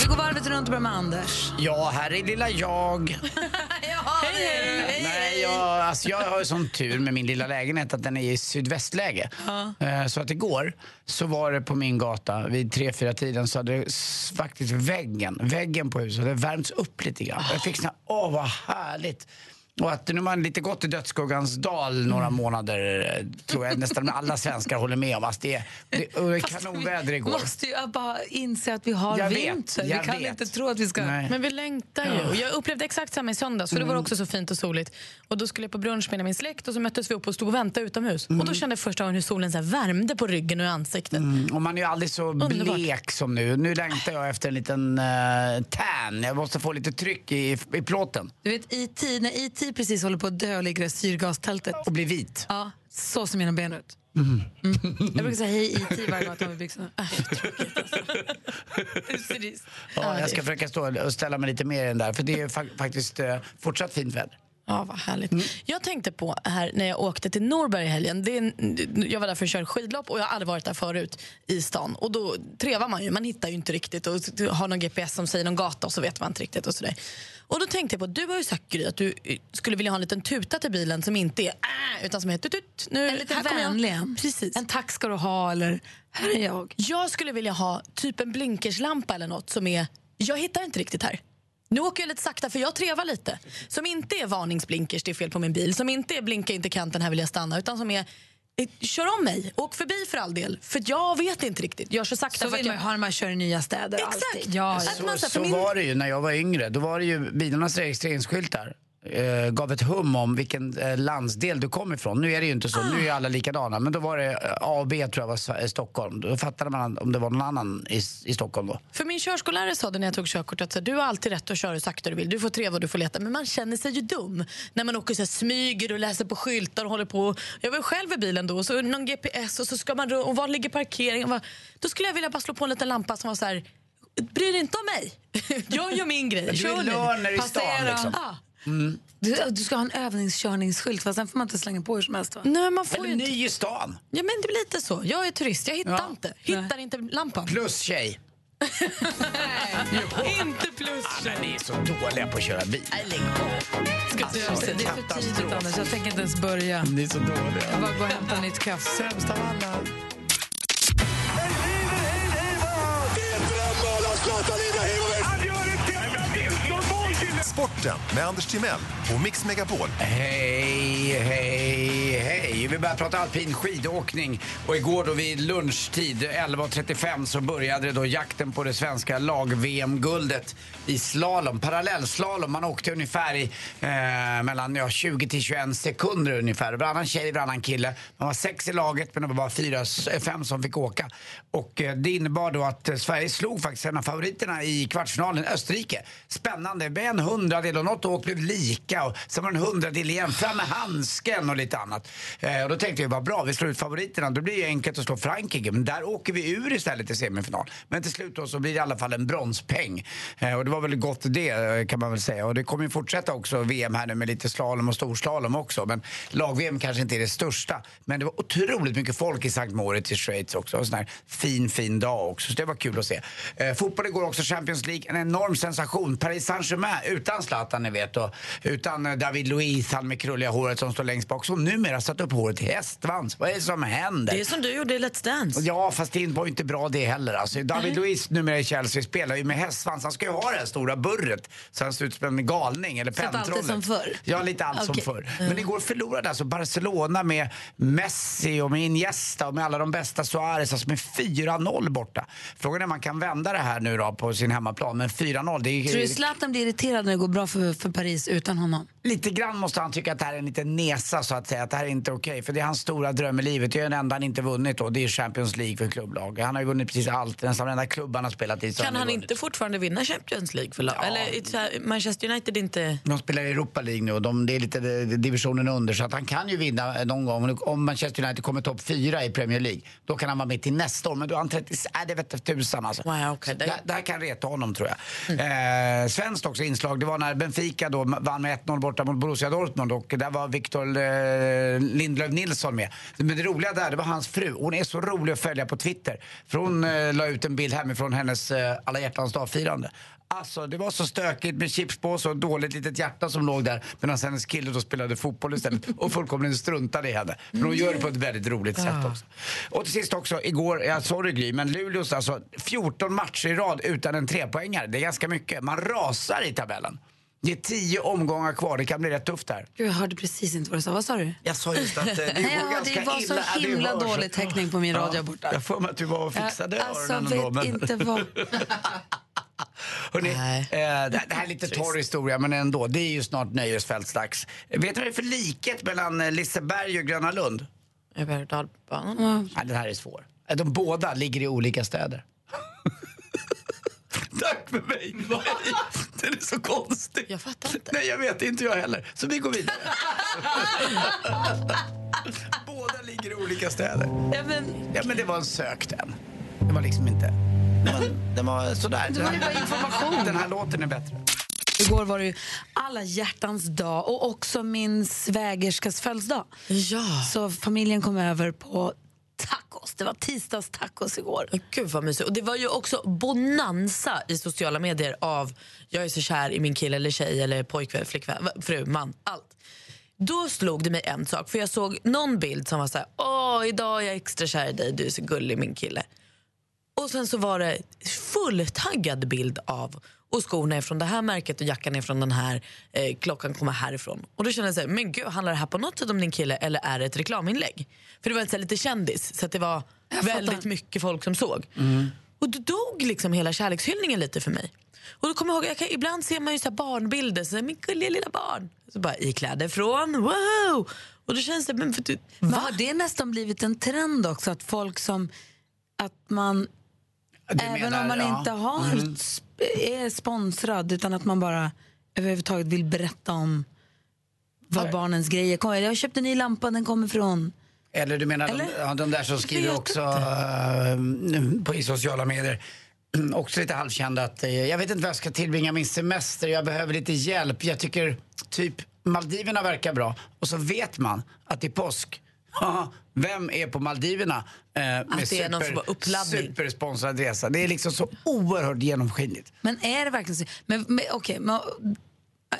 Vi går varvet runt och börjar med Anders. Ja, här är lilla jag. hej, hej, Nej, jag, alltså jag har ju sån tur med min lilla lägenhet att den är i sydvästläge. Eh, Så att igår så var det på min gata vid tre fyra tiden så hade det s- faktiskt väggen, väggen på huset värmts upp lite grann. Jag fick sån här, åh vad härligt. Och att nu har man lite gått i dödsskuggans dal några månader eh, tror jag nästan alla svenskar håller med om. Alltså det, är- det, det kanonväder Vi igår. måste ju bara inse att vi har Jag vet, vinter. jag vi kan vet. inte tro att vi ska... Nej. Men vi längtar ju. Och Jag upplevde exakt samma i söndags, för det Mm. var också så fint och soligt. Och Då skulle jag på brunch med min släkt och så möttes vi upp och stod och väntade utomhus. Och Då kände jag första gången hur solen så här värmde på ryggen och i ansiktet. Mm, och man är ju aldrig så Underbart. blek som nu. Nu längtar jag efter en liten uh, tan. Jag måste få lite tryck i, i plåten. Du vet, IT, när IT precis håller på att dö och ligger i syrgastältet. Och bli vit. Ja, så ser mina ben ut. Mm. Jag brukar säga hej IT varje gång jag tar med byxorna. Äh, alltså. Ja, jag ska försöka stå och ställa mig lite mer i den där. För det är fa- faktiskt eh, fortsatt fint väder. Ja, vad härligt. Mm. Jag tänkte på här när jag åkte till Norberg i helgen. Det är jag var där för att köra skidlopp och jag har aldrig varit där förut i stan. Och då trevar man ju, man hittar ju inte riktigt och har någon GPS som säger någon gata och så vet man inte riktigt och sådär. Och då tänkte jag på, du har ju sagt Gry att du eh, skulle vilja ha en liten tuta till bilen som inte är äh, utan som är tut, tut, nu, En liten vänlig. Precis. En tack ska du ha eller här är jag. Jag skulle vilja ha typ en blinkerslampa eller något som är, jag hittar inte riktigt här. Nu åker jag lite sakta för jag trevar lite. Som inte är varningsblinkers, det är fel på min bil. Som inte är blinka inte kanten, här vill jag stanna. Utan som är, kör om mig, åk förbi för all del. För jag vet inte riktigt. Jag kör sakta Så för vill att man ju jag... ha när man kör i nya städer. Exakt. Ja, Så, för så min- var det ju när jag var yngre. Då var det ju bilarnas registreringsskyltar. Eh, gav ett hum om vilken eh, landsdel du kom ifrån. Nu är det ju inte så, nu är alla likadana. Men då var det eh, A och B tror jag var Sver- Stockholm. Då fattade man om det var någon annan i, i Stockholm då. För min körskollärare sa det när jag tog körkort att så, du har alltid rätt att köra hur sakta du vill. Du får treva och du får leta. Men man känner sig ju dum när man åker så här, smyger och läser på skyltar och håller på. Jag var själv i bilen då och så någon GPS och så ska man och var ligger parkeringen? Var... Då skulle jag vilja bara slå på en liten lampa som var så här Bry dig inte om mig. Jag gör min grej. Du är learner i stan liksom. Du, du ska ha en övningskörningsskylt fast sen får man inte slänga på hur som helst va? Nej, man får Eller ju inte. ny i stan. Ja, men det blir lite så. Jag är turist, jag hittar Ja. inte. Hittar inte lampan. Plus tjej. inte plus. Men ni är så dåliga på att köra bil. Nej, lägg på. Inte det. är för tidigt Anders, jag tänker inte ens börja. Ni är så dåliga. Jag bara gå och hämta nytt kaffe. Sämst av alla. Sporten med Anders Timell och Mix Megapol. Hej, hej, hej. Vi börjar prata alpin skidåkning. Och igår då vid lunchtid 11.35 så började det då jakten på det svenska lag-VM-guldet i slalom. Parallellslalom. Man åkte ungefär i eh, mellan ja, 20 till 21 sekunder ungefär. Varannan tjej, varannan kille. Man var sex i laget men det var bara fyra, eh, fem som fick åka. Och eh, det innebar då att eh, Sverige slog faktiskt en av favoriterna i kvartsfinalen, Österrike. Spännande. Med en hundradel och något åk blev lika och sen var det en hundradel igen. Fram med handsken och lite annat. Eh, och då tänkte vi, vad bra, vi slår ut favoriterna. Då blir det enkelt att slå Frankrike. Men där åker vi ur istället i semifinal. Men till slut då så blir det i alla fall en bronspeng. Eh, och det var väl gott det eh, kan man väl säga. Och det kommer ju fortsätta också VM här nu med lite slalom och storslalom också. Men lag-VM kanske inte är det största. Men det var otroligt mycket folk i Sankt Moritz i Schweiz också. En sån här fin, fin dag också. Så det var kul att se. Eh, fotboll igår också, Champions League. En enorm sensation. Paris Saint-Germain utan Zlatan ni vet. Och utan eh, David Luiz, han med krulliga håret som står längst bak. Som numera satt upp håret i hästsvans. Vad är det som händer? Det är som du gjorde i Let's Dance. Ja, fast det var ju inte bra det heller. Alltså, David Luiz numera i Chelsea spelar ju med hästsvans. Han ska ju ha det här stora burret så han ser ut som en galning eller Så att allt är pentrollet. som förr? Ja, lite allt Okej. som förr. Men igår förlorade alltså Barcelona med Messi och med Iniesta och med alla de bästa Suarez, alltså med 4-0 borta. Frågan är om man kan vända det här nu då på sin hemmaplan. Men 4-0, det är Tror du Zlatan blir irriterad när det går bra för, för Paris utan honom? Lite grann måste han tycka att det här är en liten nesa så att säga, att det här är inte okej. För det är hans stora dröm i livet. Det är den enda han inte vunnit då, det är Champions League för klubblag. Han har ju vunnit precis allt, nästan varenda klubb han har spelat i. Kan han vunnit. inte fortfarande vinna Champions League för lag? Eller är så här, Manchester United inte... De spelar i Europa League nu och de, det är lite divisionen under så att han kan ju vinna någon gång. Om Manchester United kommer topp fyra i Premier League, då kan han vara med till nästa år. Men då är han 30, äh, det vet jag tusan alltså. Wow, okay. det, det här kan reta honom tror jag. Eh, svenskt också inslag, det var när Benfica då vann med 1-0 borta mot Borussia Dortmund och där var Victor eh, Lindelöf Nilsson med. Men det roliga där, det var hans fru. Hon är så rolig att följa på Twitter. För hon eh, la ut en bild hemifrån hennes eh, alla hjärtans dag-firande. Alltså det var så stökigt med chipspåse och dåligt litet hjärta som låg där medan hennes kille då spelade fotboll istället och fullkomligen struntade i henne. Men hon gör det på ett väldigt roligt sätt också. Och till sist också, igår, ja, sorry Gry, men Luleås alltså 14 matcher i rad utan en trepoängare. Det är ganska mycket. Man rasar i tabellen. Det är tio omgångar kvar, det kan bli rätt tufft här. Gud, jag hörde precis inte vad du sa. Vad sa du? Jag sa just att eh, det går ja, ganska det var illa. så Ja, himla hörs. dålig täckning på min radio borta. Jag får mig att du var och fixade Jag- alltså, öronen vet ändå. Men... inte vad... Hörrni, eh, det, det här är lite torr historia men ändå. Det är ju snart nöjesfältsdags. Vet du vad det är för likhet mellan eh, Liseberg och Gröna Lund? Över dalbanan? Nej, den här är svår. Eh, De båda ligger i olika städer. Tack för mig! Nej, Den är så konstig. Jag fattar inte. Nej, jag vet inte jag heller. Så vi går vidare. båda ligger i olika städer. Ja, men, Ja, men det var en sök den. Det var liksom inte... Det var, det var sådär. Det var bara information. Den här låten är bättre. igår var det ju alla hjärtans dag och också min svägerskas födelsedag. Ja. Så familjen kom över på tacos. Det var tisdagstacos igår. Men Gud vad mysigt. Och det var ju också bonanza i sociala medier av jag är så kär i min kille eller tjej eller pojkvän, flickvän, fru, man, allt. Då slog det mig en sak, för jag såg någon bild som var så här, åh idag är jag extra kär i dig, du är så gullig min kille. Och sen så var det fulltaggad bild av och skorna är från det här märket och jackan är från den här, eh, klockan kommer härifrån. Och då kände jag så här, men gud handlar det här på något sätt om din kille eller är det ett reklaminlägg? För det var så lite kändis så att det var väldigt mycket folk som såg. Och då dog liksom hela kärlekshyllningen lite för mig. Och då kommer jag ihåg, jag kan, ibland ser man ju så här barnbilder, så här, min gulliga lilla barn. Så bara, i kläder från, wow! Och då känns det, men för du, Va? Har det nästan blivit en trend också? Att folk som... Att man, Du även menar, om man ja. inte har, sp- är sponsrad utan att man bara överhuvudtaget vill berätta om var barnens grejer kommer. Jag köpte en ny lampa, den kommer från... Eller du menar de, Eller? ja, de där som skriver också uh, på, i sociala medier. också lite halvkända att eh, jag vet inte vad jag ska tillbringa min semester, jag behöver lite hjälp. Jag tycker typ Maldiverna verkar bra. Och så vet man att det är påsk. Vem är på Maldiverna eh, med det är någon som har uppladdning. supersponsrad resa? Det är liksom så oerhört genomskinligt. Men är det verkligen så? Men, men, okej, men,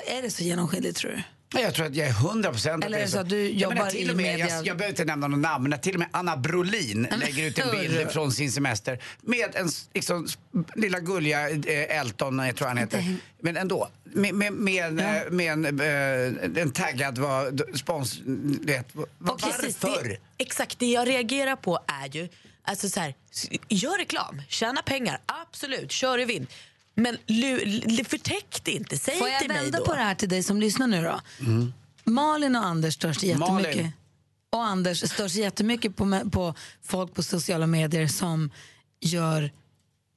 är det så genomskinligt tror du? Ja, Jag tror att jag är hundra procent Eller är det så att du jobbar till i och med, media- jag, jag behöver inte nämna någon namn, men till och med Anna Brolin lägger ut en bild från sin semester med en liksom, lilla gulliga eh, Elton, jag tror han heter. Men ändå. Med, med, med, en, eh, med en, eh, en taggad var, spons... Vet, var, Precis, varför? det, exakt, det jag reagerar på är ju, alltså så här, gör reklam, tjäna pengar, absolut, kör i vind. Men förtäck det inte, säg Får jag till mig vända då. på det här till dig som lyssnar nu då? Malin och Anders störs jättemycket. Malin. Och Anders störs jättemycket på, på folk på sociala medier som gör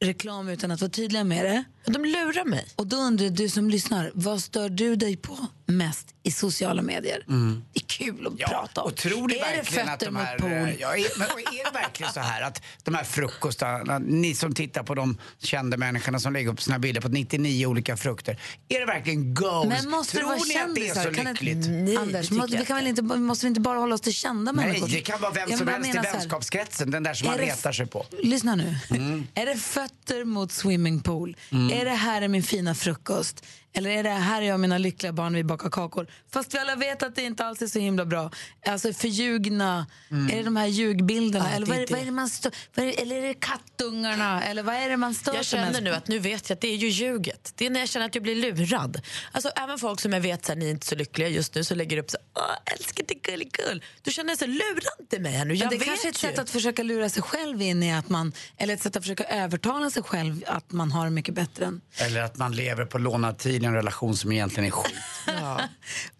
reklam utan att vara tydliga med det. De lurar mig. Och då undrar du som lyssnar, vad stör du dig på mest i sociala medier? Det är kul att prata om. Och tror är det verkligen att fötter de mot här, pool? eh, ja, är, men, och är det verkligen så här att de här frukostarna, ni som tittar på de kända människorna som lägger upp sina bilder på 99 olika frukter, är det verkligen goals? Men måste tror det vara ni att det är kändisar? så Kan lyckligt? inte, Nej, Anders, det må, tycker vi kan väl inte, måste vi inte bara hålla oss till kända Nej, människor? det kan vara vem som helst i vänskapskretsen, den där som man retar sig på. Lyssna nu. Mm. Är det fötter mot swimmingpool? Är det här är min fina frukost? Eller är det här är jag och mina lyckliga barn vi bakar kakor? Fast vi alla vet att det inte alls är så himla bra. Alltså förljugna, är det de här ljugbilderna? Ja, eller vad är det. vad är det man stör, vad är det, eller är det kattungarna? Eller vad är det man stör Jag känner nu att nu vet jag att det är ju ljuget. Det är när jag känner att jag blir lurad. Alltså även folk som jag vet här, ni är inte så lyckliga just nu så lägger upp så åh älskar dig gulligull. Då känner så lura inte mig här nu. Jag Men det vet kanske är ett ju. sätt att försöka lura sig själv in i att man, eller ett sätt att försöka övertala sig själv att man har det mycket bättre än... Eller att man lever på lånad tid familj och en relation som egentligen är skit. Ja.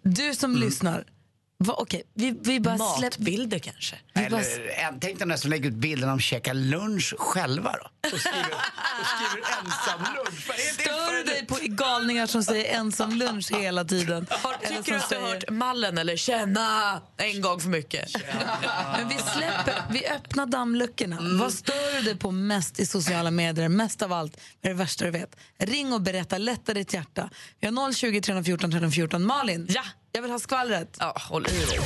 Du som mm. lyssnar, va, okej, vi, vi bara släpp... Matbilder kanske. Vi bara, Eller en, tänk dig den som lägger ut bilder när de käkar lunch själva då. Och skriver, och skriver ensam lunch. Stör du för dig på galningar som säger ensam lunch hela tiden? Har, tycker du att du har hört mallen eller känna en gång för mycket? Men vi släpper, vi öppnar dammluckorna. Mm. Vad stör du dig på mest i sociala medier? Mest av allt, är det värsta du vet. Ring och berätta, lätta ditt hjärta. Vi har 020 314 314. Malin, Ja jag vill ha skvallret. Ja, håll i dig.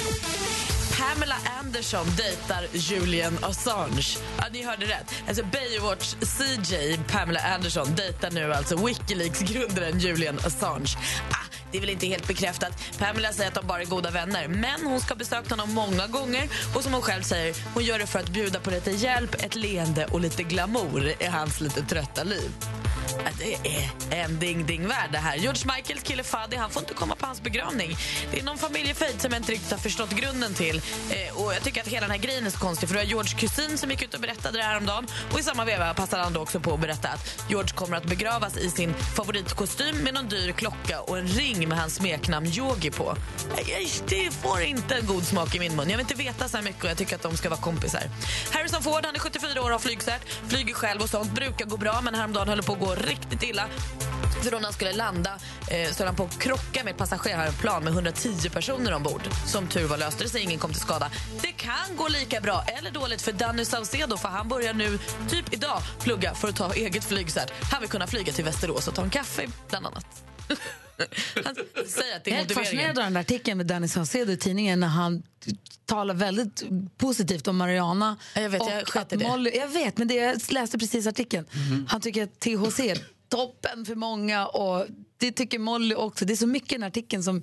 Pamela Anderson dejtar Julian Assange. Ja, ni hörde rätt. Alltså Baywatch CJ Pamela Anderson dejtar nu alltså Wikileaks-grundaren Julian Assange. Ah, det är väl inte helt bekräftat. Pamela säger att de bara är goda vänner. Men hon ska ha besökt honom många gånger och som hon själv säger, hon gör det för att bjuda på lite hjälp, ett leende och lite glamour i hans lite trötta liv. Det är en ding-ding-värld det här. George Michaels kille Fadi han får inte komma på hans begravning. Det är någon familjefejd som jag inte riktigt har förstått grunden till. Eh, och jag tycker att hela den här grejen är så konstig. För det var George kusin som gick ut och berättade det här om dagen. Och i samma veva passade han då också på att berätta att George kommer att begravas i sin favoritkostym med någon dyr klocka och en ring med hans smeknamn Yogi på. Det får inte en god smak i min mun. Jag vill inte veta så här mycket och jag tycker att de ska vara kompisar. Harrison Ford han är 74 år och har flygcert. Flyger själv och sånt brukar gå bra men häromdagen höll det på att gå riktigt illa. Så då när han skulle landa eh, så höll han på att krocka med ett passagerarplan med 110 personer ombord. Som tur var löste det sig, ingen kom till skada. Det kan gå lika bra eller dåligt för Danny Saucedo för han börjar nu, typ idag, plugga för att ta eget flygcert. Han vill kunna flyga till Västerås och ta en kaffe, bland annat. han säger att det är helt fascinerad av den där artikeln med Danny Saucedo i tidningen när han talar väldigt positivt om Mariana. Ja, jag vet, jag att i det. Molly, jag vet, men det, jag läste precis artikeln. Han tycker att THC är toppen för många och det tycker Molly också. Det är så mycket i den artikeln som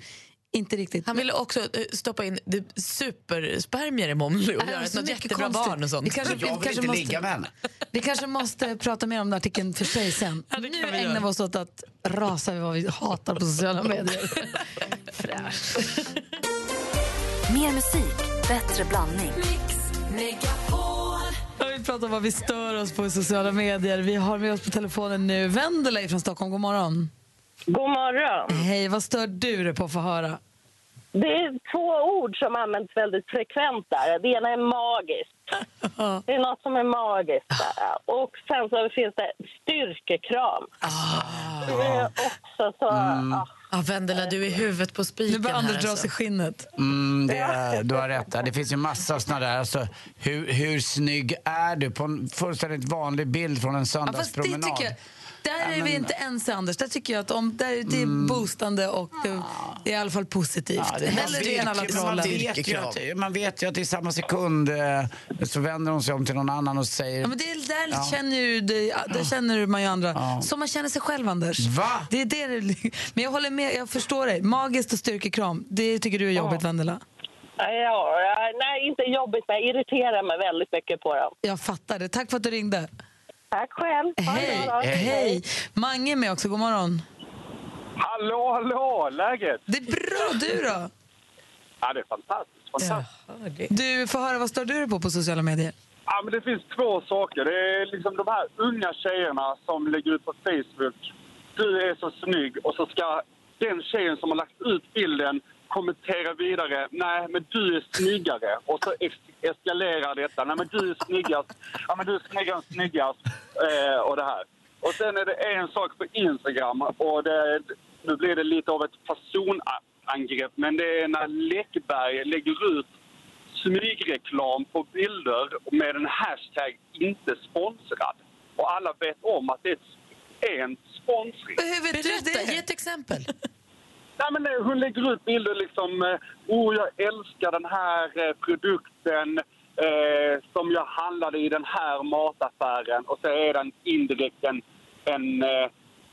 inte riktigt... Han ville också eh, stoppa in superspermier i Molly och göra mycket jättebra konstigt. barn och sånt. Vi kanske, Jag vi vill kanske inte måste, ligga med henne. Vi kanske måste prata mer om den artikeln för sig sen. Ja, nu vi ägnar göra. vi oss åt att rasa över vad vi hatar på sociala medier. Fräscht. Mer musik, bättre blandning. Jag vill prata om vad vi stör oss på i sociala medier. Vi har med oss på telefonen nu Vendela från Stockholm. God morgon. God morgon. Hej, vad stör du dig på att få höra? Det är två ord som används väldigt frekvent där. Det ena är magiskt. Det är något som är magiskt där. Och sen så finns det styrkekram. Det är också så... ah. Ja, Vendela, du är huvudet på spiken Nu börjar Anders dra alltså. sig i skinnet. Mm, det, du har rätt. Det finns ju massa såna där. Alltså, hur, hur snygg är du på en fullständigt vanlig bild från en Ja, söndagspromenad? tycker där är Ja, vi men- Mm. inte ense, Anders. Där tycker jag att om, där, det är boostande och det, det är i alla fall positivt. Ja, det är än alla man, vet ju att, man vet ju att i samma sekund eh, så vänder hon sig om till någon annan och säger... Ja, men det är, där, Ja. känner ju, det, där känner man ju andra. Ja. Som man känner sig själv, Anders. Va? Det är det, men jag håller med, jag förstår dig. Magiskt och styrkekram, det tycker du är jobbigt, Vendela. Ja, ja, nej, inte jobbigt, men jag irriterar mig väldigt mycket på dem. Jag fattar det. Tack för att du ringde. Tack själv. Hej. Hej. Mange är med också. God morgon. Hallå, hallå! Läget? Det är bra. Du då? Ja, det är fantastiskt. fantastiskt. Du får höra, vad står du på på sociala medier? Ja, men det finns två saker. Det är liksom de här unga tjejerna som lägger ut på Facebook. Du är så snygg och så ska den tjejen som har lagt ut bilden kommentera vidare. Nej, men du är snyggare. Och så eskalerar detta. Nej, men du är snyggast. Ja, men du är snyggare än snyggast. Eh, och det här. Och sen är det en sak på Instagram och det, nu blir det lite av ett personangrepp. Men det är när Läckberg lägger ut smygreklam på bilder med en hashtag inte sponsrad. Och alla vet om att det är en sponsring. Vet du Berätta, ge ett exempel. Nej, men eh, hon lägger ut bilder liksom, eh, oh jag älskar den här eh, produkten eh, som jag handlade i den här mataffären och så är den indirekt en, en,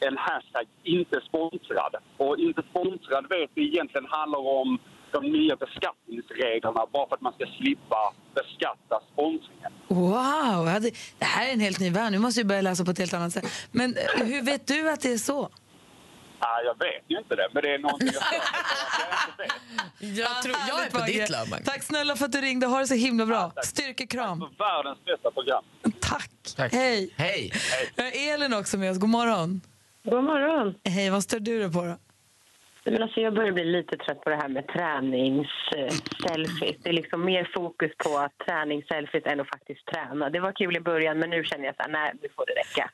en hashtag inte sponsrad. Och inte sponsrad vet vi egentligen handlar om de nya beskattningsreglerna bara för att man ska slippa beskatta sponsringen. Wow, det, här är en helt ny värld. Nu måste jag börja läsa på ett helt annat sätt. Men hur vet du att det är så? Nej, jag vet ju inte det, men det är någonting jag att jag inte. Jag, tror, jag är på Bagge. ditt lag. Tack snälla för att du ringde. Ha det så himla bra. Styrkekram. För världens bästa program. Tack. Tack. Hej. Hej! Har Elin också med oss. God morgon. God morgon. Hej, vad stör du dig på då? Men alltså jag börjar bli lite trött på det här med träningsselfies. Det är liksom mer fokus på att träningsselfies än att faktiskt träna. Det var kul i början, men nu känner jag så här, nej, nu får det räcka.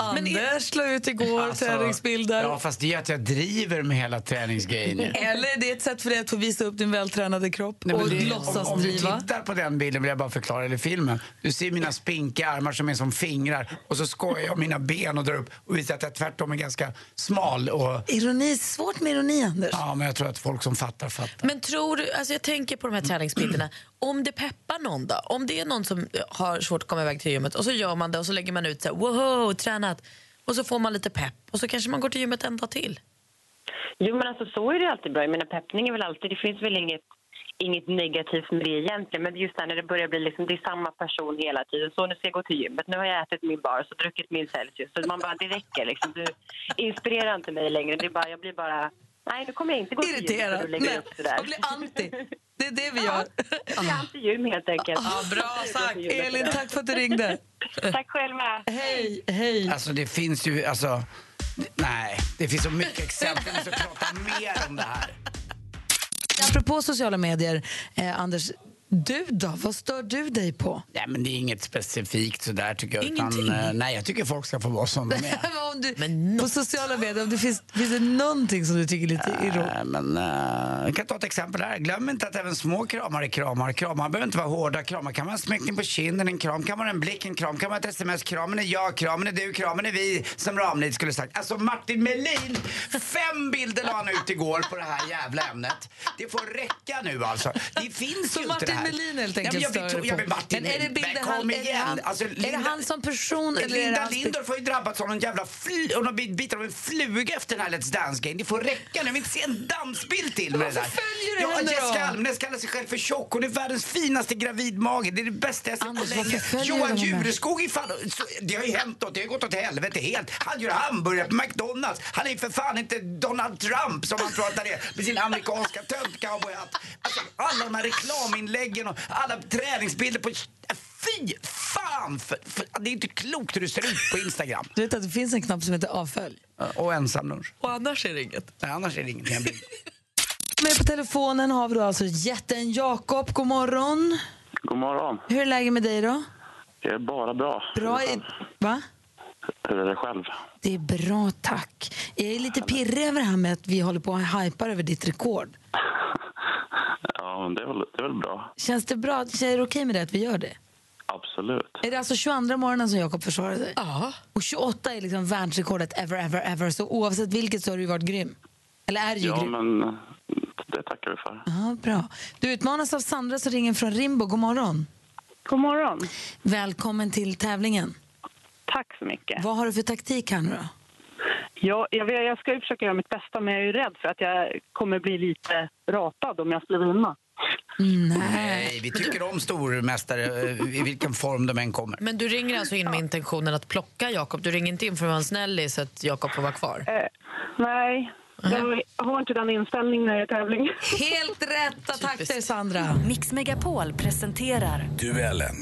Anders la ut igår Alltså, träningsbilder. Ja, fast det är att jag driver med hela träningsgrejen. Eller det är ett sätt för dig att få visa upp din vältränade kropp Nej, och det- låtsas om, om du driva. tittar på den bilden vill jag bara förklara, eller filmen. Du ser mina spinkiga armar som är som fingrar och så skojar jag mina ben och drar upp och visar att jag tvärtom är ganska smal. Och, Ironi, svårt med ironi, Anders. ja, men jag tror att folk som fattar fattar. Men tror du, alltså jag tänker på de här träningsbilderna, om det peppar någon då? Om det är någon som har svårt att komma iväg till gymmet och så gör man det och så lägger man ut så här, wow, tränat och så får man lite pepp och så kanske man går till gymmet en dag till. Jo, men alltså så är det alltid bra. Jag menar, peppning är väl alltid... Det finns väl inget, inget negativt med det egentligen. Men just när det börjar bli liksom, det är samma person hela tiden. Så nu ska jag gå till gymmet. Nu har jag ätit min bars och druckit min Celsius. Så man bara, det räcker liksom. Du inspirerar inte mig längre. Det är bara, jag blir bara... Nej, nu kommer jag inte gå till gymmet. Irriterad. upp sådär. jag blir anti. Det är det vi gör. Jag blir anti-gym helt enkelt. Ja, bra sagt. Elin, tack för att du ringde. Tack själv med. Hej, hej. Alltså det finns ju, alltså, nej, det finns så mycket exempel. Vi måste prata mer om det här. Apropå sociala medier, eh, Anders, du då? Vad stör du dig på? Nej, men det är inget specifikt sådär tycker jag. Utan, Ingenting? eh, nej, jag tycker folk ska få vara som de är. om du, På sociala medier, om det finns, finns det någonting som du tycker är lite ironi? Nej, men, eh, jag kan ta ett exempel här. Glöm inte att även små kramar är kramar. Kramar behöver inte vara hårda. Kramar kan vara en smäckning på kinden, en kram kan vara en blick, en kram kan vara ett sms. Kramen är jag, kramen är du, kramen är vi, som Ramlid skulle sagt. Alltså Martin Melin, fem bilder la han ut igår på det här jävla ämnet. Det får räcka nu alltså. Det finns ju inte. Melin helt Ja, men enkelt jag, stör vet- dig ja, på. men Martin Men är det bilden kom igen. Alltså, är det han som person eller Linda hans- Lindorff har ju drabbats av någon jävla fly, någon bit, bit av en fluga efter den här Let's Dance-grejen. Det får räcka nu. Jag vill inte se en dansbild till med det där. Följer du henne? Jessica Almenäs kallar sig själv för tjock. Hon är världens finaste gravidmage. Det är det bästa jag sett på länge. Johan? Jureskog är fan... Så, det har ju hänt något. Det har gått åt helvete helt. Han gör hamburgare på McDonalds. Han är ju för fan inte Donald Trump som han tror att han är med sin amerikanska tönt-cowboyhatt. Alltså, alla de här reklaminläggen och alla träningsbilder på... Fy fan! För, för, det är inte klokt hur du ser ut på Instagram. Du vet att det finns en knapp som heter avfölj? Och ensam lunch. Och annars är det inget. Nej, annars är det ingenting. Med på telefonen har vi då alltså jätten Jakob. God morgon. God morgon. Hur är läget med dig då? Det är bara bra. Bra i... Va? Hur är det själv? Det är bra, tack. Jag är lite pirrig över det här med att vi håller på och hypar över ditt rekord. Ja, men det är väl, det är väl bra. Känns det bra? Är det okej med det att vi gör det? Absolut. Är det alltså 22 morgonen som Jakob försvarar sig? Ja. Och 28 är liksom världsrekordet ever, ever, ever. Så oavsett vilket så har du varit grym. Eller är du ju Ja, grym? men det tackar vi för. Ja, bra. Du utmanas av Sandra som ringer från Rimbo. God morgon. God morgon. Välkommen till tävlingen. Tack så mycket. Vad har du för taktik här nu då? Ja, jag, vet- jag ska ju försöka göra mitt bästa, men jag är ju rädd för att jag kommer bli lite ratad om jag skulle vinna. Nej, vi tycker om stormästare eh, i vilken form de än kommer. Men du ringer alltså in med intentionen att plocka Jakob? Du ringer inte in för att vara en snällis så att Jakob får vara kvar? Eh, nej, jag har inte den inställningen när jag är tävling. Helt rätta takter, Sandra. Mix Megapol presenterar Duellen.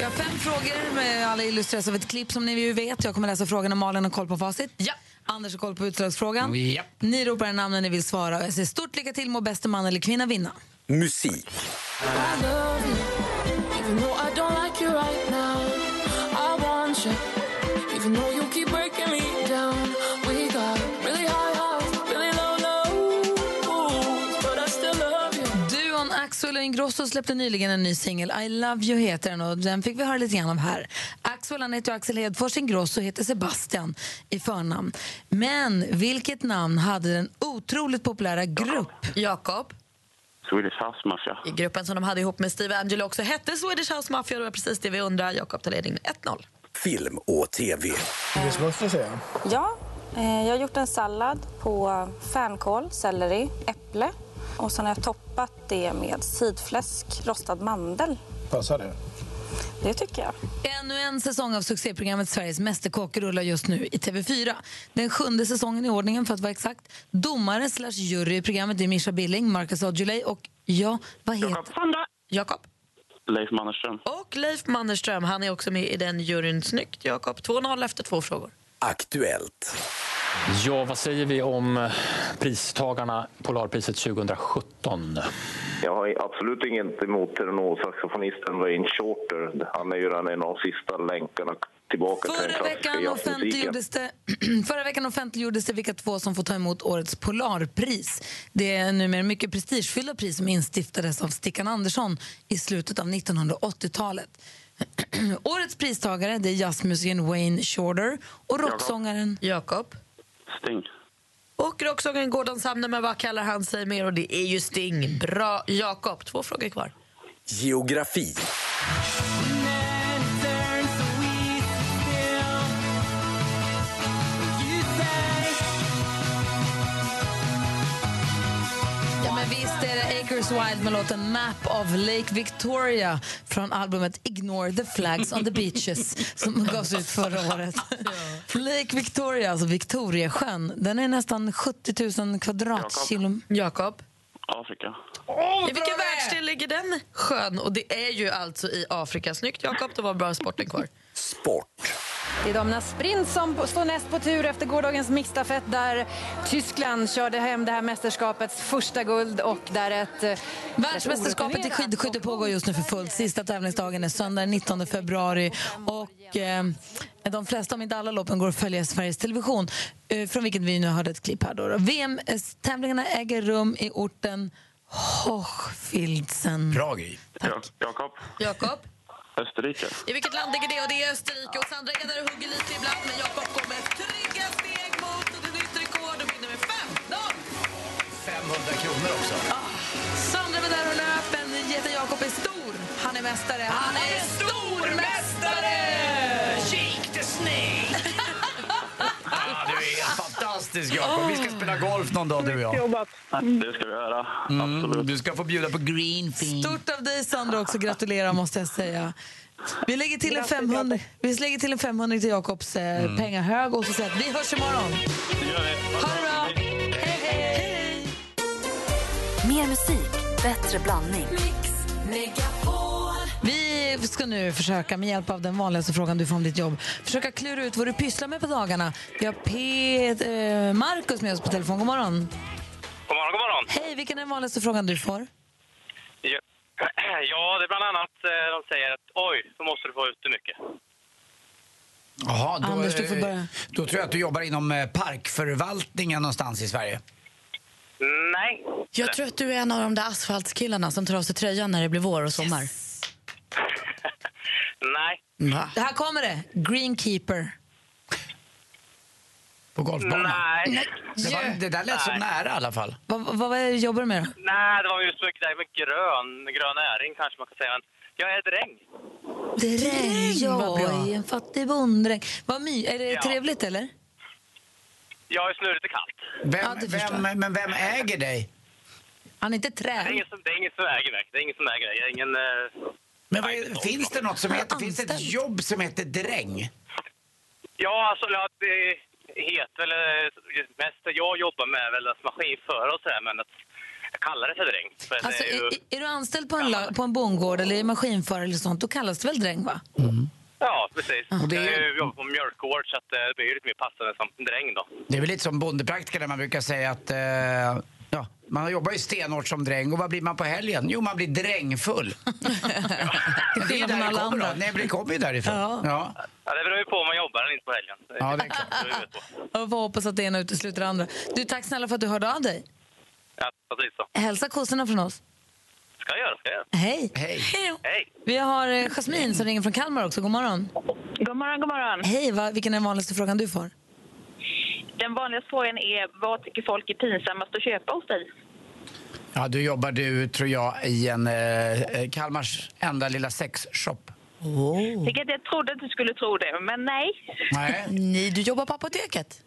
Vi har fem frågor med alla illustreras av ett klipp som ni ju vet. Jag kommer läsa frågorna, Malin har koll på facit. Ja. Anders har koll på utslagsfrågan. Ja. Ni ropar namnen ni vill svara. Jag säger stort lycka till, må bäste man eller kvinna vinna. Musik. Axel Ingrosso släppte nyligen en ny singel. I love you heter den och den fick vi höra lite grann av här. Axel han heter Axel Hedfors, Ingrosso heter Sebastian i förnamn. Men vilket namn hade den otroligt populära grupp? Jakob? Swedish House Mafia. I gruppen som de hade ihop med Steve Angelo också hette Swedish House Mafia. Det var precis det vi undrar. Jakob tar ledning med 1-0. Film och TV. måste säga. Ja, eh, jag har gjort en sallad på fänkål, selleri, äpple och sen har jag toppat det med sidfläsk, rostad mandel. Passar det? Det tycker jag. Ännu en säsong av succéprogrammet Sveriges Mästerkock rullar just nu i TV4. Den sjunde säsongen i ordningen för att vara exakt. Domare slash jury i programmet är Mischa Billing, Marcus Aujalay och ja, vad heter... Sandra. Jakob? Leif Mannerström. Och Leif Mannerström. Han är också med i den juryn. Snyggt, Jakob. 2-0 efter två frågor. Aktuellt. Ja, vad säger vi om eh, pristagarna Polarpriset 2017? Jag har absolut inget emot tenorsaxofonisten Wayne Shorter. Han är ju den en av de sista länkarna tillbaka till den Förra veckan, offentliggjordes det, förra veckan offentliggjordes det vilka två som får ta emot årets Polarpris. Det är numera mycket prestigefyllda pris som instiftades av Stickan Andersson i slutet av 1980-talet. årets pristagare det är jazzmusikern Wayne Shorter och rocksångaren Jakob. Sting. Och rocksångaren Gordon Sumner, men vad kallar han sig mer? Och det är ju Sting. Bra, Jakob. Två frågor kvar. Geografi. Är det Acres Wild med låten Map of Lake Victoria från albumet Ignore the Flags on the Beaches som gavs ut förra året. Lake Victoria, alltså Victoriasjön, den är nästan 70 000 kvadratkilometer. Jakob? Afrika. I vilken världsdel ligger den sjön? Och det är ju alltså i Afrika. Snyggt, Jakob. Det var bra sporten kvar. Sport. Det är damernas sprint som står näst på tur efter gårdagens mixstafett där Tyskland körde hem det här mästerskapets första guld och där ett... eh, Världsmästerskapet i skidskytte pågår just nu för fullt. Sista tävlingsdagen är söndag den 19 februari. Och, eh, de flesta, om inte alla loppen, går att följa i Sveriges Television. Eh, från vilket vi nu hörde ett klipp här. Då. VM-tävlingarna äger rum i orten Hochfilzen. Bra grej. Ja, Jakob. Jakob? Österrike. I vilket land ligger det? Och det är Österrike. Och Sandra är där och hugger lite ibland. Men Jakob går med trygga steg mot ett nytt rekord och vinner med 5-0. 500 kronor också. Sandra var där och löp, men jätten Jakob är stor. Han är mästare. Han är stormästare! Fantastisk, Jakob. Vi ska spela golf någon dag, du och jag. Det ska vi göra. Mm, du ska få bjuda på greenfin. Stort av dig, Sandra, också. Gratulerar, måste jag säga. Vi lägger till en 500, vi lägger till en 500 till Jakobs eh, Mm. pengahög och så säger att vi hörs imorgon. Det gör vi. Ha det bra! Hej, hej! Mer musik, bättre blandning. Vi ska nu försöka med hjälp av den vanligaste frågan du får om ditt jobb försöka klura ut vad du pysslar med på dagarna. Vi har Pet, eh, Markus med oss på telefon. God morgon. God morgon, god morgon. Hej, vilken är den vanligaste frågan du får? Ja, ja, det är bland annat eh, de säger att oj, då måste du få ut det mycket. Jaha, då, Anders, du får börja. då tror jag att du jobbar inom eh, parkförvaltningen någonstans i Sverige. Nej. Jag tror att du är en av de där asfaltskillarna som tar av sig tröjan när det blir vår och sommar. Det här kommer det. Greenkeeper. På golfbanan? Nej. Det, var, det där lät så Nej. nära i alla fall. Vad, vad, vad är det du jobbar med då? Nej, det var just mycket där med grön, grön näring kanske man kan säga. Men jag är dräng. Dräng, vad bra. jag är en fattig bonddräng. Vad my, är det Ja. trevligt eller? Jag är snurrigt och kallt. Vem, Ja, det vem, men vem äger dig? Han är inte Det är trä. ingen som, det är ingen som äger mig. Det är ingen som äger mig. Jag är ingen... Eh... Men vad är, finns det något som heter, finns det ett jobb som heter dräng? Ja, alltså ja, det heter väl eh, mest jag jobbar med väl alltså maskinförare och sådär, men att jag kallar det för dräng. Det Alltså, är ju... är, du anställd på en, la- på en bondgård eller är maskinförare eller sånt, då kallas det väl dräng va? Ja, precis. Och det är- Jag jobbar på mjölkgård så att eh, det blir ju lite mer passande som dräng då. Det är väl lite som bondepraktiker där man brukar säga att eh, ja, man jobbar ju stenhårt som dräng och vad blir man på helgen? Jo, man blir drängfull. det är där det alla kommer andra. då. Nej, det kommer ju därifrån. Ja. Ja. Ja, det beror ju på om man jobbar eller inte på helgen. Ja, det är klart. Jag får hoppas att det ena utesluter det andra. Du, tack snälla för att du hörde av dig. Ja, precis så. Hälsa kossorna från oss. Ska jag göra, ska jag göra. Hej. Hej. Hej. Vi har eh, Jasmin som ringer från Kalmar också. God morgon. God morgon, god morgon. Hej, va, vilken är den vanligaste frågan du får? Den vanligaste frågan är vad tycker folk är pinsammast att köpa hos dig? ja, du jobbar du, tror jag, i en eh, eh, Kalmars enda lilla sexshop. Oh. Vilket jag trodde att du skulle tro det, men nej. Nej. Nej, du jobbar på apoteket.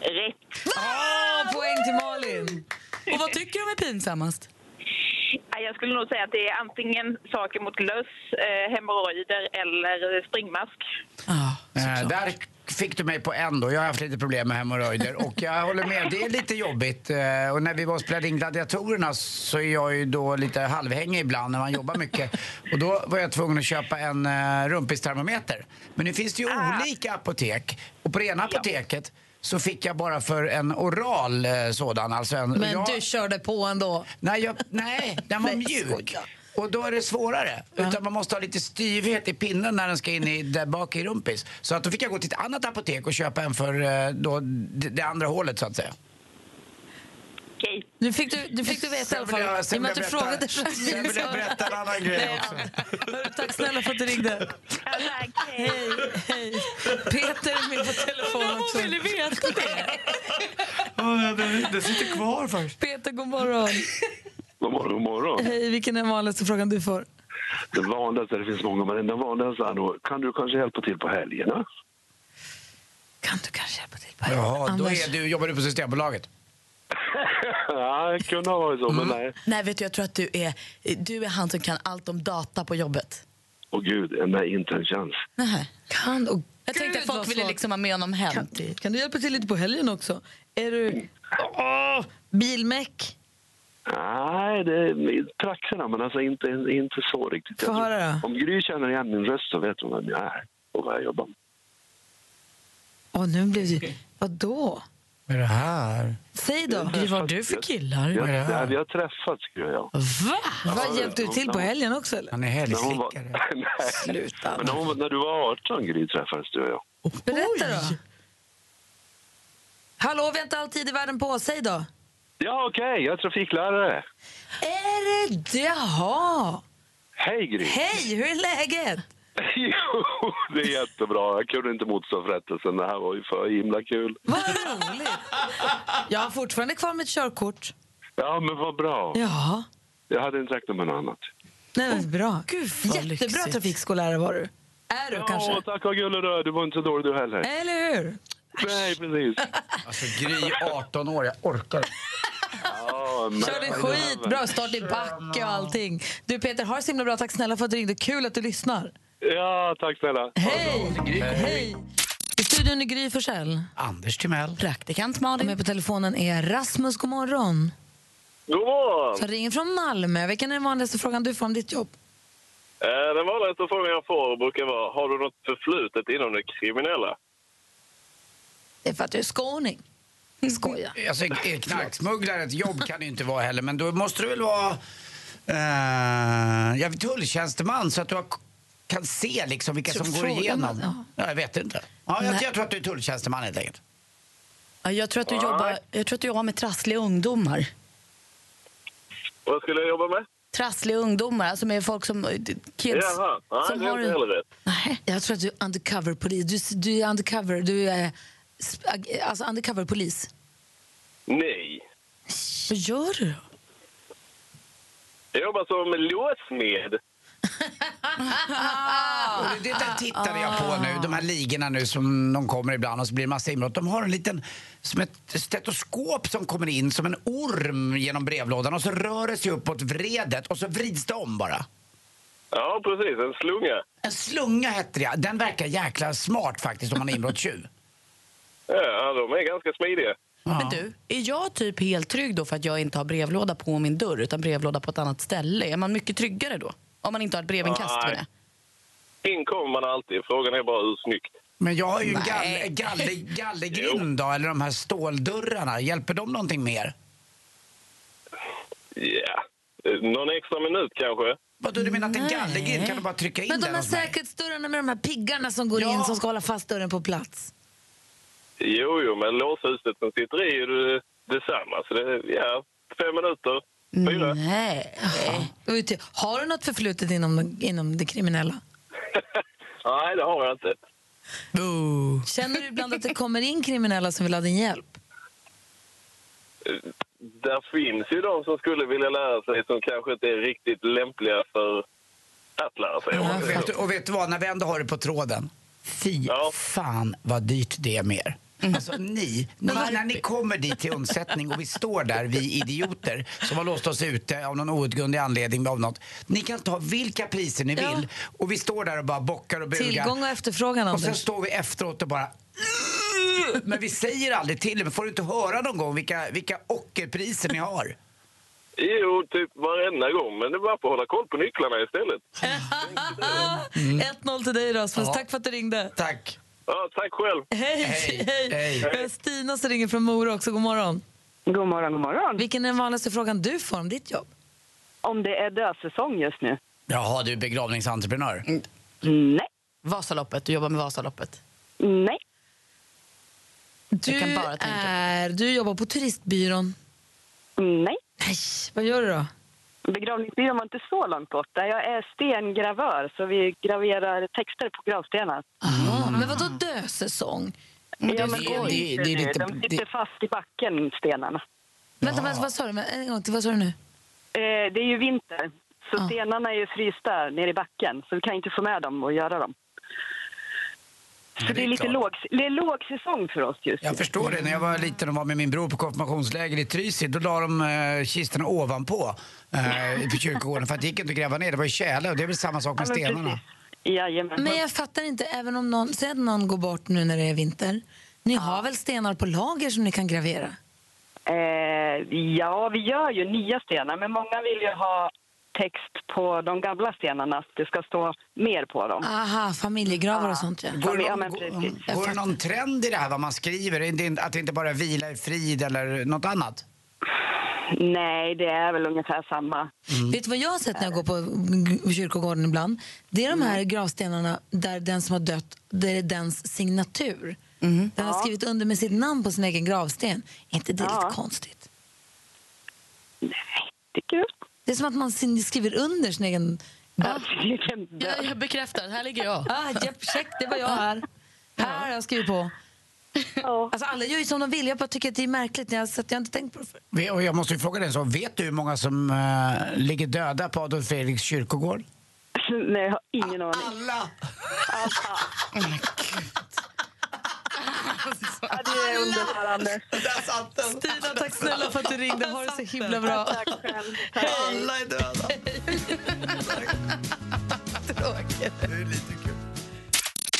Rätt. Ah, poäng till Malin! Och vad tycker du om är pinsammast? Ja, Jag skulle nog säga att det är antingen saker mot löss, eh, hemorrojder eller springmask. Eh, där fick du mig på en då. Jag har haft lite problem med hemorrojder och jag håller med, det är lite jobbigt. Eh, Och när vi var och spelade in Gladiatorerna så är jag ju då lite halvhängig ibland när man jobbar mycket. Och då var jag tvungen att köpa en uh, rumpistermometer. Men nu finns det ju olika apotek och på det ena apoteket så fick jag bara för en oral eh, sådan. Alltså en, Men jag, du körde på ändå. Nej, jag, nej den var mjuk. Och då är det svårare. Utan man måste ha lite styvhet i pinnen när den ska in i, där bak i rumpis. Så att då fick jag gå till ett annat apotek och köpa en för eh, då, det, det andra hålet så att säga. Nu fick du, nu fick du veta i alla vill jag- fall. sen I och med att vill du jag frågade berätta- Jasmine sen vill jag berätta en annan grej också. Hörru, Tack snälla för att du ringde. Hej, hej. Peter är med på telefon också. Vill du veta det? det sitter kvar faktiskt. Peter, god morgon. God morgon, god morgon. Hej, vilken är den vanligaste frågan du får? Det vanligaste, det finns många, men den vanligaste är nog, kan du kanske hjälpa till på helgerna? Kan du kanske hjälpa till? Jaha, då är du, jobbar du på Systembolaget? ja, det kunde ha varit så, men nej. Nej, vet du, jag tror att du är, du är han som kan allt om data på jobbet. Åh gud, nej, inte en chans. Nej. Kan, och Jag tänkte att folk ville liksom ha med honom hem. Kan, kan du hjälpa till lite på helgen också? Är du... Åh, bilmäck? Nej, det är trakterna, men alltså inte, inte så riktigt. Få Jag höra då. Om Gry känner igen min röst så vet hon vem jag är och vad jag jobbar med. Åh, nu blev det... Vadå? Vad är det här? Säg då. Vad har du för killar? Vi har, ja, vi har träffats, Gry och jag. Va? Vad hjälpte du till på helgen också eller? Han är helgslickare. nej. Sluta. Men när, hon, var- när du var 18, Gry, träffades du och jag. Berätta då. Hallå, vi har inte all tid i världen på oss. Säg då. Ja, okej, jag är trafiklärare. Är det? Jaha. Hej, Gry. Hej, hur är läget? Jo, det är jättebra. Jag kunde inte motstå frestelsen. Det här var ju för himla kul. Vad roligt. Jag har fortfarande kvar mitt körkort. Ja, men vad bra. Ja. Jag hade inte räknat med något annat. Nej, men bra. vad Jättebra lyxigt. trafikskollärare var du. Är du kanske? Ja, tack vad gullig du är. Du var inte så dålig du heller. Eller hur? Nej, precis. Alltså Gry, 18 år, jag orkar Ja, men- Körde skitbra, start i backe och allting. Du Peter, ha det så himla bra. Tack snälla för att du ringde. Kul att du lyssnar. Ja, tack snälla. Hej! Hej! I studion är Gry Forssell. Anders Timell. Praktikant Och Malin. med på telefonen är Rasmus. God morgon. God morgon! Som ringer från Malmö. Vilken är den vanligaste frågan du får om ditt jobb? Eh, Den vanligaste frågan jag får brukar vara, har du något förflutet inom det kriminella? Det är för att du är skåning. Skoja. Alltså, är knarksmugglare ett jobb kan det ju inte vara heller, men då måste du väl vara uh, jag tulltjänsteman så att du har, kan se liksom vilka Så som går frågar man, igenom. ja. Ja, jag vet inte. Ja, jag, jag tror att du är tulltjänsteman helt enkelt. Ja, jag, tror att du jobbar, jag tror att du jobbar med trassliga ungdomar. Vad skulle jag jobba med? Trassliga ungdomar, alltså med folk som... Kids Jaha, nej, som det är har inte en... heller rätt. Nej, jag tror att du är undercover-polis. Du, du är undercover. Du är alltså undercover-polis. Nej. Vad gör du? Jag jobbar som låsmed. Det där tittade jag på nu, de här ligorna nu som de kommer ibland och så blir det massa inbrott. De har en liten, som ett stetoskop som kommer in som en orm genom brevlådan och så rör det sig uppåt vredet och så vrids det om bara. Ja, precis. En slunga. En slunga hette det, den verkar jäkla smart faktiskt om man är inbrottstjuv. Ja, de är ganska smidiga. Men du, är jag typ helt trygg då för att jag inte har brevlåda på min dörr utan brevlåda på ett annat ställe? Är man mycket tryggare då? Om man inte har ett brevinkast med det? In kommer man alltid. Frågan är bara hur snyggt. Men jag har ju galler, galler, gallergrind då, eller de här ståldörrarna. Hjälper de någonting mer? Ja. Eh, Någon extra minut kanske? Vadå, du menar att en gallergrind kan du bara trycka in Men de här säkerhetsdörrarna med de här piggarna som går in som ska hålla fast dörren på plats. Jo, jo, men låshuset som sitter i är ju detsamma. Så det, ja, fem minuter. Fyra. Nej. Du, Har du något förflutet inom, inom det kriminella? Nej, det har jag inte. Känner du ibland att det kommer in kriminella som vill ha din hjälp? Där finns ju de som skulle vilja lära sig som kanske inte är riktigt lämpliga för att lära sig. man Och vet, du, och vet du vad, när vi ändå har det på tråden. Fy fan vad dyrt det är mer. Alltså ni, ni när ni kommer dit till undsättning och vi står där, vi idioter som har låst oss ute av någon outgrundlig anledning av något. Ni kan ta vilka priser ni Ja. vill och vi står där och bara bockar och bugar. Tillgång och efterfrågan, Och sen Anders. står vi efteråt och bara men vi säger aldrig till er. Får du inte höra någon gång vilka, vilka ockerpriser ni har? Jo, typ varenda gång. Men det är bara för att hålla koll på nycklarna istället. 1-0 till dig Rasmus. Ja. Tack för att du ringde. Tack. Ja, tack själv. Hej! Hej. Hej. Hej. Stina som ringer från Mora också. God morgon. God morgon, god morgon. Vilken är den vanligaste frågan du får om ditt jobb? Om det är dödsäsong just nu? Jaha, du är begravningsentreprenör? Nej. Vasaloppet, du jobbar med Vasaloppet. Nej. Du, Jag kan bara tänka. är, du jobbar på turistbyrån. Nej. Nej, vad gör du då? Begravningsbyrån var inte så långt borta. Jag är stengravör, så vi graverar texter på gravstenar. Ah, Men vadå dösäsong? Ja, men det- det, det- det är lite- de sitter fast i backen, stenarna. Vänta, vänta, vad sa du? En gång till, vad sa du nu? Eh, det är ju vinter, så stenarna är ju frysta nere i backen. Så vi kan inte få med dem och göra dem. Så det, det är är lite låg, det är låg säsong för oss just nu. Jag förstår det. När jag var liten och var med min bror på konfirmationsläger i Trysil, då la de eh, kistorna ovanpå eh, på kyrkogården för att det gick inte att gräva ner. Det var ju tjäle och det är väl samma sak med Ja, men stenarna. Jajamän. Men jag fattar inte, även om någon, säg att någon går bort nu när det är vinter. Ni har väl stenar på lager som ni kan gravera? Eh, ja, vi gör ju nya stenar, men många vill ju ha text på de gamla stenarna, att det ska stå mer på dem. Aha, familjegravar och sånt ja. Går det, Ja, någon, men precis. går, går det någon trend i det här vad man skriver? Är det- Att det inte bara vilar i frid eller något annat? Nej, det är väl ungefär samma. Vet du vad jag har sett när jag går på kyrkogården ibland? Det är de här gravstenarna där den som har dött, där det är dens signatur. Den har Ja. skrivit under med sitt namn på sin egen gravsten. Är inte det Ja. lite konstigt? Tycker du? Det är som att man skriver under sin egen... Ja, jag bekräftar, här ligger jag. Ah, japp, check, det var jag här. Här har jag skrivit på. Alltså, alla gör ju som de vill. Jag bara tycker att det är märkligt. Jag, så jag har inte tänkt på det förr. Och jag måste ju fråga dig så, vet du hur många som eh, ligger döda på Adolf Fredriks kyrkogård? Nej, jag har ingen aning. Alla! Ja, det är underbart, Anders. Stina, tack snälla för att du ringde. Ha det så himla bra. Tack själv. Alla är döda.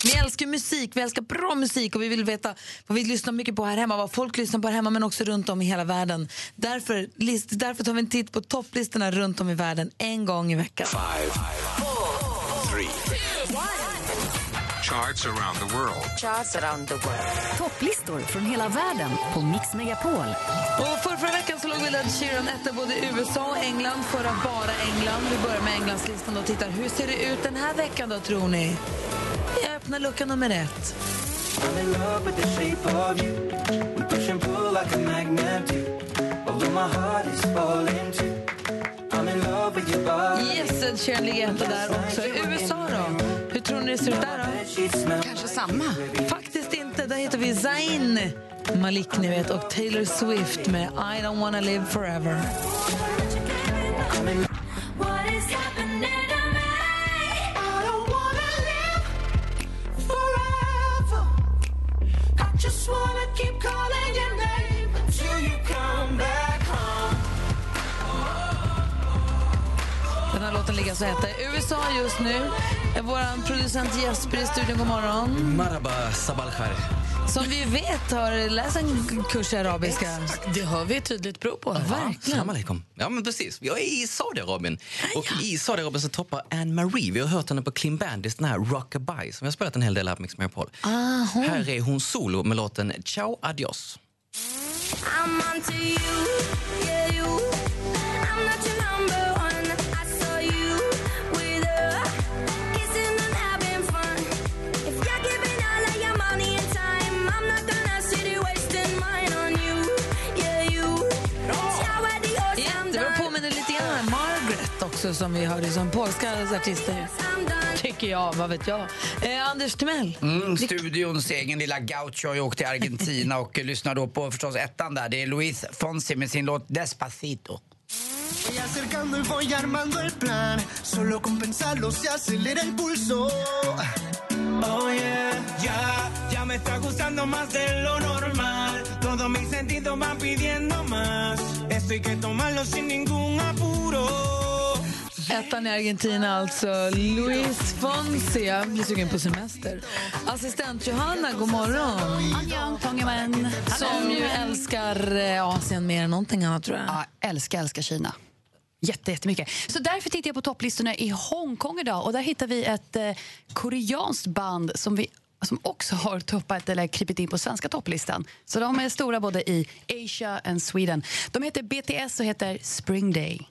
Vi älskar musik, vi älskar bra musik och vi vill veta vad vi lyssnar mycket på här hemma, vad folk lyssnar på här hemma men också runt om i hela världen. Därför, list, därför tar vi en titt på topplistorna runt om i världen en gång i veckan. Three. Charts around the world. Charts around the world. Topplistor från hela världen på Mix Megapol. Och för förra veckan så låg väl Ed Sheeran etta både i USA och England, förra bara England. Vi börjar med Englandslistan och tittar. Hur ser det ut den här veckan då tror ni? Jag öppnar lucka nummer ett. I'm in love with the shape of you. We push and pull like a magnet do. Although my heart is falling too. I'm in love with your body. Yes, Ed Sheeran ligger etta där också. I USA då? Tror ni det ser ut där då? Kanske samma. Faktiskt inte. Där hittar vi Zayn Malik ni vet, och Taylor Swift med I don't wanna live forever. What is happening to me? I don't wanna live forever. I just wanna keep calling your name until you come back home. Den här låten ligger etta i USA just nu. Vår producent Jesper i studion, god morgon. Marhaba, sabal khair. Som vi vet har läst en kurs i arabiska. Det har vi ett tydligt prov på. verkligen. Ja, men precis. Jag är i Saudiarabien. Och i Saudiarabien så toppar Anne Marie. Vi har hört henne på Clean Bandits, den här Rockabye som vi har spelat en hel del här på Mix Megapol. Aha. Här är hon solo med låten Ciao Adios. I'm också som vi hörde som polska artister. Tycker jag, vad vet jag. Eh, Anders Timell. Mm, studions egen lilla gaucho har ju åkt till Argentina och lyssnar då på förstås ettan där. Det är Luis Fonsi med sin låt Despacito. Voy acercando y voy armando el plan. Solo con pensarlo se acelera el pulso. Oh yeah, ya, ya me está gustando más de lo normal. Todos mis sentidos van pidiendo más. Esto hay que tomarlo sin ningún apuro. Ettan i Argentina alltså. Luis Fonsi. Jag blir sugen på semester. Assistent Johanna, god morgon. Annyeong, Som ju älskar eh, Asien mer än någonting annat tror jag. Ja, älskar, älskar Kina. Jätte, jättemycket. Så därför tittar jag på topplistorna i Hongkong idag. Och där hittar vi ett eh, koreanskt band som vi som också har toppat eller krypit in på svenska topplistan. Så de är stora både i Asia and Sweden. De heter BTS och heter Spring Day.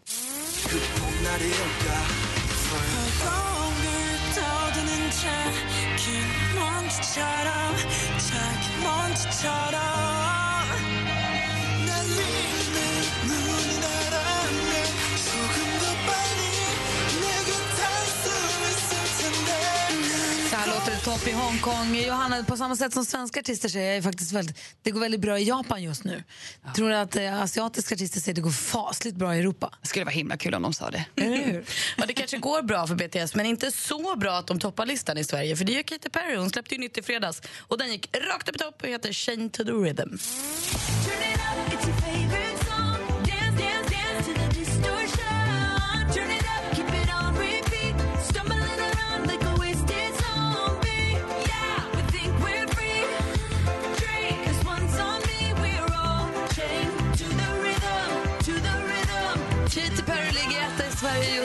I Hongkong. Johanna, på samma sätt som svenska artister säger jag faktiskt väldigt, det går väldigt bra i Japan just nu. Tror du att eh, asiatiska artister säger det går fasligt bra i Europa? Det skulle vara himla kul om de sa det. Eller hur? Ja, det kanske går bra för BTS, men inte så bra att de toppar listan i Sverige. För det gör Katy Perry. Hon släppte ju nytt i fredags. Och den gick rakt upp i topp och heter Chain to the Rhythm.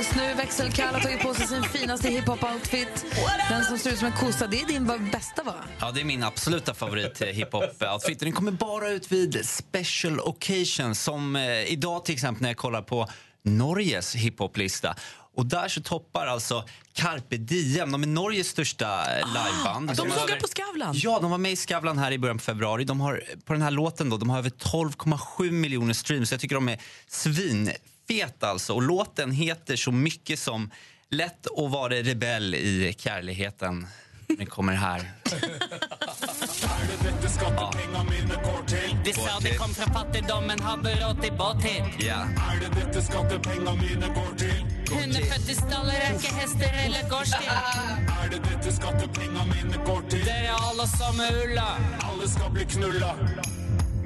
Just nu. Växelkall har tagit på sig sin finaste hiphop-outfit. Den som ser ut som en kossa, det är din bästa va? Ja, det är min absoluta favorit eh, hiphop-outfit. Den kommer bara ut vid special occasions som eh, idag till exempel när jag kollar på Norges hiphop-lista. Och där så toppar alltså Carpe Diem, de är Norges största eh, liveband. de såg över- på Skavlan. Ja, de var med i Skavlan här i början på februari. De har, på den här låten då, de har över 12,7 miljoner streams. Jag tycker de är svinfeta alltså. Och låten heter så mycket som Lätt att vara rebell i kärligheten. Den kommer här. De sa det kom fra fattigdommen, hadde råd til båtid. Ja. Er det dette skattepengene mine går til? Hundefødte staller er ikke hester eller gårdstid. Er det dette skattepengene mine går til? Dere er alle samme ulla. Alle skal bli knulla.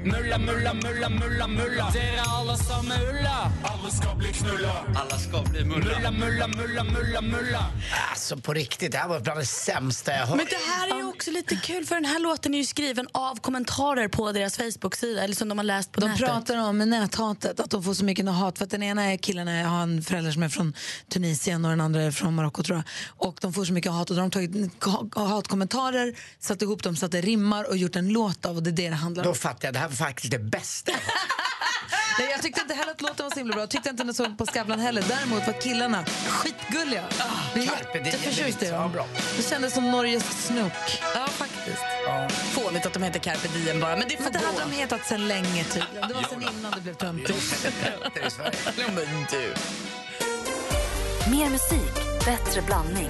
Mulla, mulla, mulla, mulla, mulla. Dere er alle samme ulla. Alle skal bli knulla. Alla ska bli Mulla, mulla, mulla, mulla, mulla. Alltså på riktigt, det här var bland det sämsta jag hört. Men det här är ju också lite kul för den här låten är ju skriven av kommentarer på deras Facebook-sida eller som de har läst på De nätet. pratar om näthatet, att de får så mycket hat. För att den ena är killen är, har en förälder som är från Tunisien och den andra är från Marocko tror jag. Och de får så mycket hat och då har de tagit ha- hatkommentarer, satt ihop dem så att det rimmar och gjort en låt av och det är det det handlar om. Då fattar jag, det här faktiskt det bästa. Nej, jag tyckte inte heller att låten var så himla bra. Jag tyckte inte den såg på Skavlan heller. Däremot var killarna skitgulliga. Diem, jätteförtjust i det är dem. Det kändes som Norges Snook. Ja, faktiskt. Fånigt att de heter Carpe Diem bara, men det får Men det gå. hade de hetat sen länge tydligen. Det var sen innan det blev töntigt. Ja, men du. Mer musik, bättre blandning.